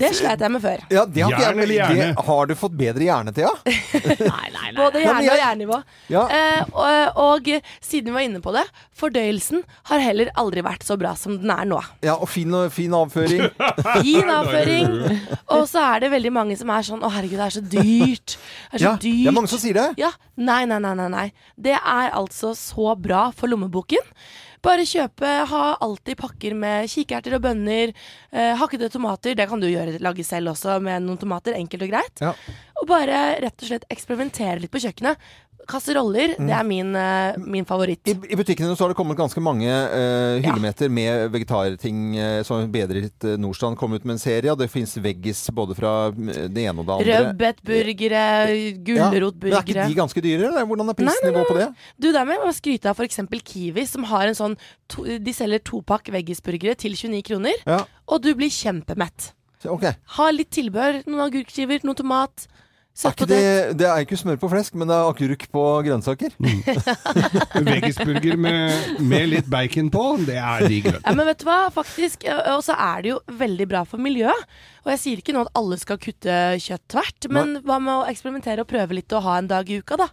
Det sleit jeg med før.
Ja, det har ikke jeg, men det- Har du fått bedre hjerne, Thea?
Nei, nei, nei.
Både hjerne og hjernenivå.
Ja.
Eh, og, og siden vi var inne på det, fordøyelsen har heller aldri vært så bra som den er nå.
Ja, og fin, fin avføring.
Fin avføring. Og så er det veldig mange som er sånn Å, herregud, det er så dyrt. Det er så
Ja,
dyrt.
det er mange som sier det.
Ja, nei, nei, nei, nei, nei. Det er altså så bra for lommeboken. Bare kjøpe, ha alltid pakker med kikerter og bønner, eh, hakkede tomater. Det kan du gjøre, lage selv også med noen tomater, enkelt og greit.
Ja.
Og bare rett og slett eksperimentere litt på kjøkkenet. Kasseroller, det er min, uh, min favoritt.
I, I butikkene så har det kommet ganske mange uh, hyllemeter med vegetarting. Uh, som Bedret uh, Nordstrand kom ut med en serie, og det fins veggis både fra det ene og det andre.
Rødbetburgere,
Ja, men Er ikke de ganske dyre? eller Hvordan er prisnivået på det?
Du, der må jeg skryte av f.eks. Kiwi, som har en sånn to, De selger topakk veggisburgere til 29 kroner,
Ja,
og du blir kjempemett.
Okay.
Ha litt tilbehør. Noen agurkskiver, noe tomat.
Er det,
Søtpotet.
det er ikke smør på flesk, men det er agurk på grønnsaker.
Veggisburger med, med litt bacon på, det er digg. De.
Ja, men vet du hva, faktisk. Og så er det jo veldig bra for miljøet. Og jeg sier ikke nå at alle skal kutte kjøtt tvert, men hva med å eksperimentere og prøve litt og ha en dag i uka, da?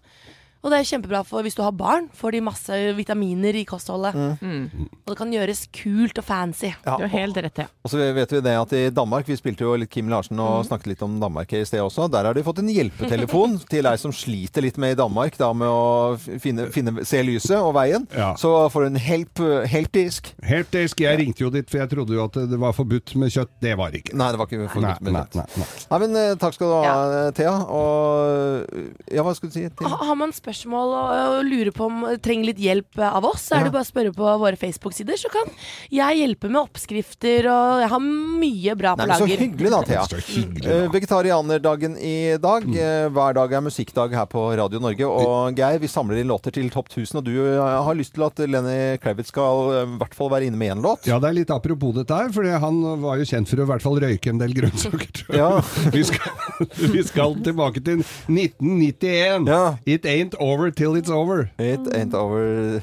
Og det er kjempebra for hvis du har barn. Får de masse vitaminer i kostholdet. Og det kan gjøres kult og fancy.
Ja,
Du har helt rett, ja.
Og så vet vi det at i Danmark, vi spilte jo litt Kim Larsen og
Mm.
snakket litt om Danmark i sted også, der har de fått en hjelpetelefon til deg som sliter litt med i Danmark, da med å finne, finne, se lyset og veien.
Ja.
Så får du en help, helpdisk.
Helpdisk. Jeg ringte jo dit, for jeg trodde jo at det var forbudt med kjøtt. Det var det ikke.
Nei, det var ikke
Nei,
forbudt med
nei,
kjøtt.
nei, nei.
Nei, men eh, takk skal du ha, Thea. Og ja, hva skulle du si? Til?
Har man spørsmål og, og lurer på om trenger litt hjelp av oss, så er
Ja.
det bare å spørre på våre Facebook-sider, så kan jeg hjelpe med oppskrifter, og jeg har mye bra på
Nei, men Så hyggelig da, Thea.
Så hyggelig,
Eh,
da.
vegetarianerdagen i dag.
Mm.
Eh, hver dag er musikkdag her på Radio Norge. Og Geir, vi samler inn låter til Topp 1000, og du eh, har lyst til at Lenny Kravitz skal eh, i hvert fall være inne med én låt?
Ja, det er litt apropos dette her, for han var jo kjent for å i hvert fall røyke en del grønnsaker.
Ja.
Vi, skal, vi skal tilbake til 1991.
Ja.
It ain't over till it's over.
It ain't over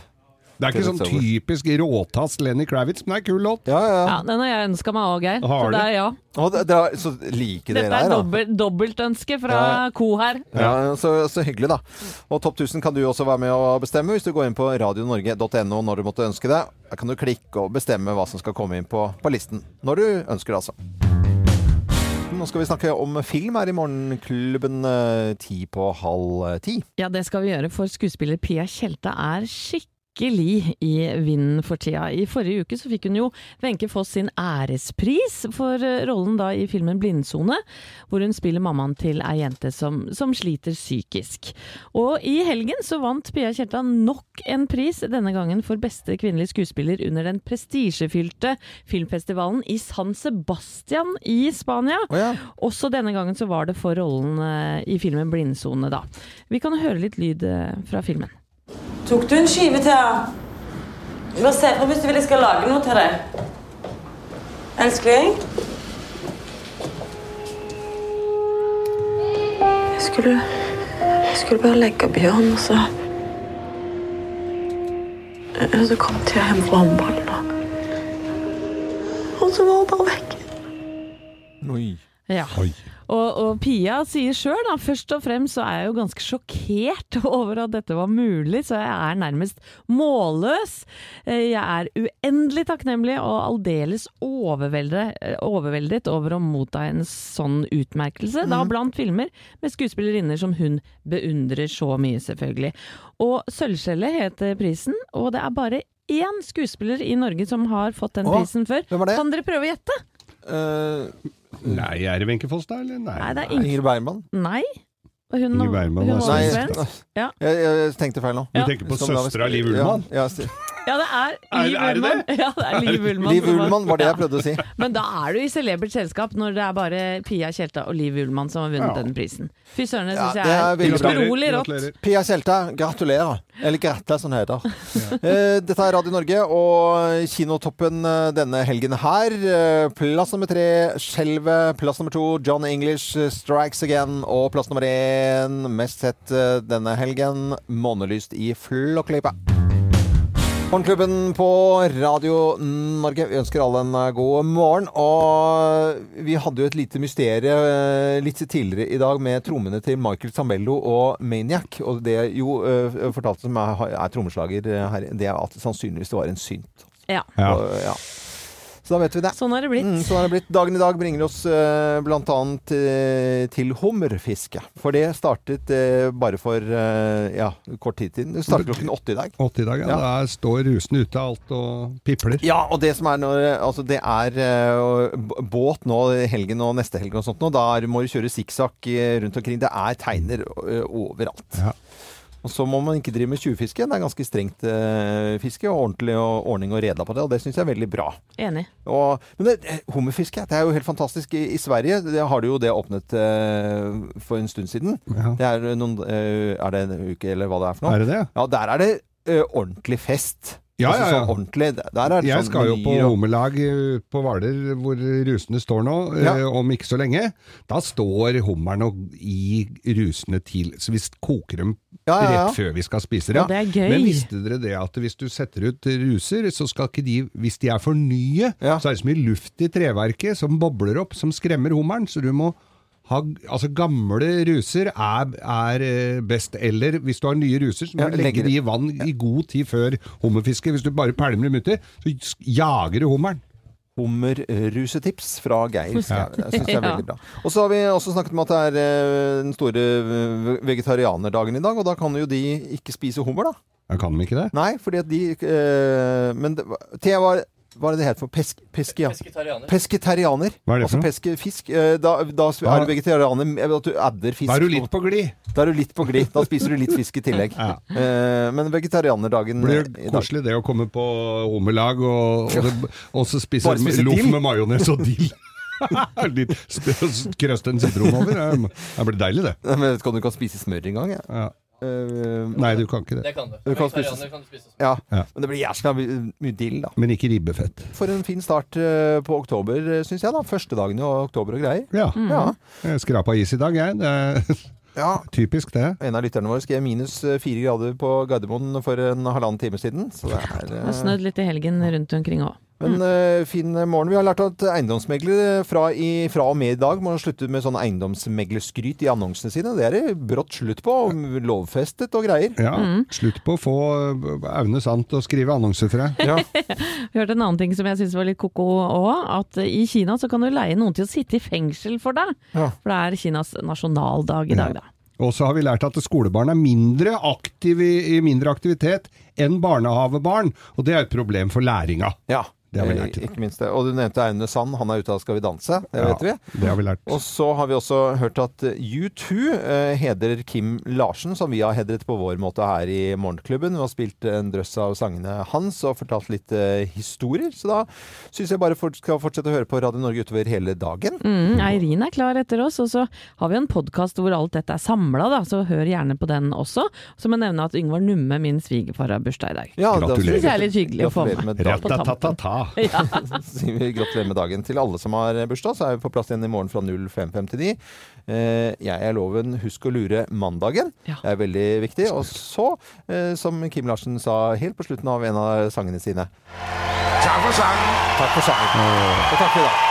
Det er ikke sånn typisk råtass Lenny Kravitz, men det er en kul låt.
Ja, ja.
ja den har jeg ønska meg òg, Geir.
Har du?
det er ja.
Å, det, det er, så like
Dette
dere
er dobbelt, dobbeltønske fra
Ja.
Co her.
Ja, så, så hyggelig, da. Og Topp 1000 kan du også være med å bestemme hvis du går inn på radionorge.no når du måtte ønske det. Da kan du klikke og bestemme hva som skal komme inn på, på listen. Når du ønsker det, altså. Nå skal vi snakke om film her i Morgenklubben eh, ti på halv eh, ti.
Ja, det skal vi gjøre, for skuespiller Pia Tjelte er skikkelig i vinden for tida. I forrige uke så fikk hun jo Wenche Foss sin ærespris for eh, rollen da i filmen 'Blindsone', hvor hun spiller mammaen til ei jente som, som sliter psykisk. Og i helgen så vant Pia Kjeltan nok en pris, denne gangen for beste kvinnelige skuespiller under den prestisjefylte filmfestivalen i San Sebastian i Spania.
Oh ja.
Også denne gangen så var det for rollen eh, i filmen 'Blindsone', da. Vi kan høre litt lyd eh, fra filmen.
Tok du en skive til henne? Du se på hvis du vil jeg skal lage noe til deg. Elskling?
Jeg skulle, jeg skulle bare legge Bjørn, og så Og så kom jeg hjem fra håndballen, og, og så var hun bare vekk.
Oi.
Ja.
Oi.
Og, og Pia sier sjøl, da, først og fremst så er jeg jo ganske sjokkert over at dette var mulig, så jeg er nærmest målløs. Eh, Jeg er uendelig takknemlig og aldeles overveldet, eh, overveldet over å motta en sånn utmerkelse, da blant filmer med skuespillerinner som hun beundrer så mye, selvfølgelig. Og Sølvskjellet heter prisen, og det er bare én skuespiller i Norge som har fått den prisen før. Kan dere prøve å gjette?
Eh,
Nei, er det Wenche Foss da, eller? Nei.
Nei, det er ingen
Ingrid Bergman?
Nei. Og Hun,
Ingrid Bergman
hun
var
var
Nei,
svensk. Ja.
jeg, jeg tenkte feil nå.
Du tenker på søstera Liv Ullmann?
Ja, ja,
Ja, det er
Er-
Liv
er det
Ullmann.
det?
Ja, det er Liv Ullmann.
Liv Ullmann var det jeg prøvde å si.
Men da er du i celebert selskap når det er bare Pia Tjelta og Liv Ullmann som har vunnet
Ja.
denne prisen. Fy søren, det syns
det er
jeg er
veldig
utrolig rått.
Pia Tjelta, gratulerer. Eller Grete, som det heter. Eh, Dette er Radio Norge og Kinotoppen eh, denne helgen her. Eh, Plass nummer tre Skjelvet. Plass nummer to John English Strikes Again. Og plass nummer én, mest sett denne helgen, Månelyst i Flåklypa. Morgenklubben på Radio Norge. Vi ønsker alle en eh, god morgen. Og vi hadde jo et lite mysterium eh, litt tidligere i dag med trommene til Michael Zambello og Maniac. Og det jo eh, fortalte som er, er trommeslager her, det er at sannsynligvis det var en synt.
Ja.
Ja.
Og, ja. Så da vet vi det.
Sånn har det blitt.
Mm, sånn er det blitt. Dagen i dag bringer oss eh, blant annet eh, til hummerfiske. For det startet eh, bare for eh, ja, kort tid siden. Det startet klokken åtte i dag.
80 i dag, ja.
Ja.
Der står rusene ute alt og pipler.
Ja, og det som er når Altså, det er eh, båt nå helgen og neste helg og sånt nå. Da må du kjøre sikksakk eh, rundt omkring. Det er teiner eh, overalt.
Ja.
Og så må man ikke drive med tjuvfiske. Det er ganske strengt eh, fiske og ordentlig og, ordning og reda på det, og det syns jeg er veldig bra.
Enig.
Og, men det, eh, hummerfiske, det er jo helt fantastisk. I, i Sverige det har de jo det åpnet eh, for en stund siden.
Ja.
Det er, noen, eh, er det en uke, eller hva det er for noe?
Er det det?
Ja, der er det eh, ordentlig fest.
Ja,
altså,
ja, ja.
Sånn ordentlig. Der er det
Jeg
sånn
skal jo på
og-
hummerlag eh, på Hvaler, hvor rusene står nå, eh, om ikke så lenge. Da står hummeren og i rusene til, så vi koker dem
Ja, ja, ja.
rett før vi skal spise
Ja,
dem.
det er gøy.
Men visste dere det at hvis du setter ut ruser, så skal ikke de, hvis de er for nye,
Ja.
så er det så mye luft i treverket som bobler opp, som skremmer hummeren, så du må ha, altså gamle ruser er, er eh, best, eller hvis du har nye ruser, så må
Ja,
du legge
dem
de i vann i god tid før hummerfisket. Hvis du bare pælmer dem uti, så jager du hummeren.
Hummerrusetips fra Geir Skau. Det syns jeg er veldig bra. Og så har vi også snakket om at det er eh, den store vegetarianerdagen i dag, og da kan jo de ikke spise hummer, da.
Jeg kan de ikke det?
Nei, fordi at de øh, Men det, var- hva er det det heter for pesk, peskia? Pesketarianer.
Hva er det for
altså
noe?
peske. Eh, Da, da er du vegetarianer med at du adder fisk.
Da er du litt på glid.
Da er du litt på glid. Da spiser du litt fisk i tillegg.
Ja.
Eh, men vegetarianerdagen
Det
eh,
blir
det dag
koselig det å komme på hummerlag og, og, det, og så spise
Bare spise
loff
dill?
med majones og dill. Litt sp- Krøste en sitron over. Det det blir deilig, det.
Men vet ikke om du kan spise smør engang. Ja. Eh,
Nei, du kan ikke det.
Det kan du.
Du kan spise-
kan du spise.
ja.
Ja.
Men det blir jæskla mye, mye dill, da.
Men ikke ribbefett.
For en fin start uh, på oktober, syns jeg. da Første dagen i oktober og greier.
Ja.
Ja.
Skrapa is i dag, jeg. Det er
ja.
typisk, det.
En av lytterne våre skrev minus eh, fire grader på Gardermoen for en halvannen time siden. Så det er
uh...
eh,
snødd litt i helgen rundt omkring òg.
Men eh, fin morgen. Vi har lært at eiendomsmeglere fra, i, fra og med i dag må slutte med sånn eiendomsmeglerskryt i annonsene sine. Det er det brått slutt på. Lovfestet og greier.
Ja. Slutt på å få Aune Sant å skrive annonser for deg.
Ja.
Vi hørte en annen ting som jeg syns var litt ko-ko òg. At i Kina så kan du leie noen til å sitte i fengsel for deg.
Ja.
For det er Kinas nasjonaldag i dag, da.
Og så har vi lært at skolebarn er mindre aktive i, i mindre aktivitet enn barnehavebarn. Og det er et problem for læringa.
ja.
Det har vi
Eh,
lært.
Ikke minst det. Og du nevnte Aune Sand. Han er ute av Skal vi danse. Det vet vi.
Det har vi lært.
Og så har vi også hørt at U2 eh, hedrer Kim Larsen, som vi har hedret på vår måte her i Morgenklubben. Vi har spilt en drøss av sangene hans og fortalt litt eh, historier. Så da syns jeg bare Vi skal fortsette å høre på Radio Norge utover hele dagen.
Mm, Eirin er klar etter oss, og så har vi en podkast hvor alt dette er samla, så hør gjerne på den også. Så må jeg nevne at Yngvar Numme, min svigerfar, har bursdag i dag.
Ja,
Gratulerer.
Det Syns jeg er litt hyggelig å få med.
med
på tampen. Ja.
Sier vi gratulerer med dagen til alle som har bursdag. Så er vi på plass igjen i morgen fra 05.59. Eh, jeg er loven husk å lure mandagen.
Ja.
Det er veldig viktig. Og så, eh, som Kim Larsen sa helt på slutten av en av sangene sine
Takk for sangen.
Takk for sangen. Og takk for i dag.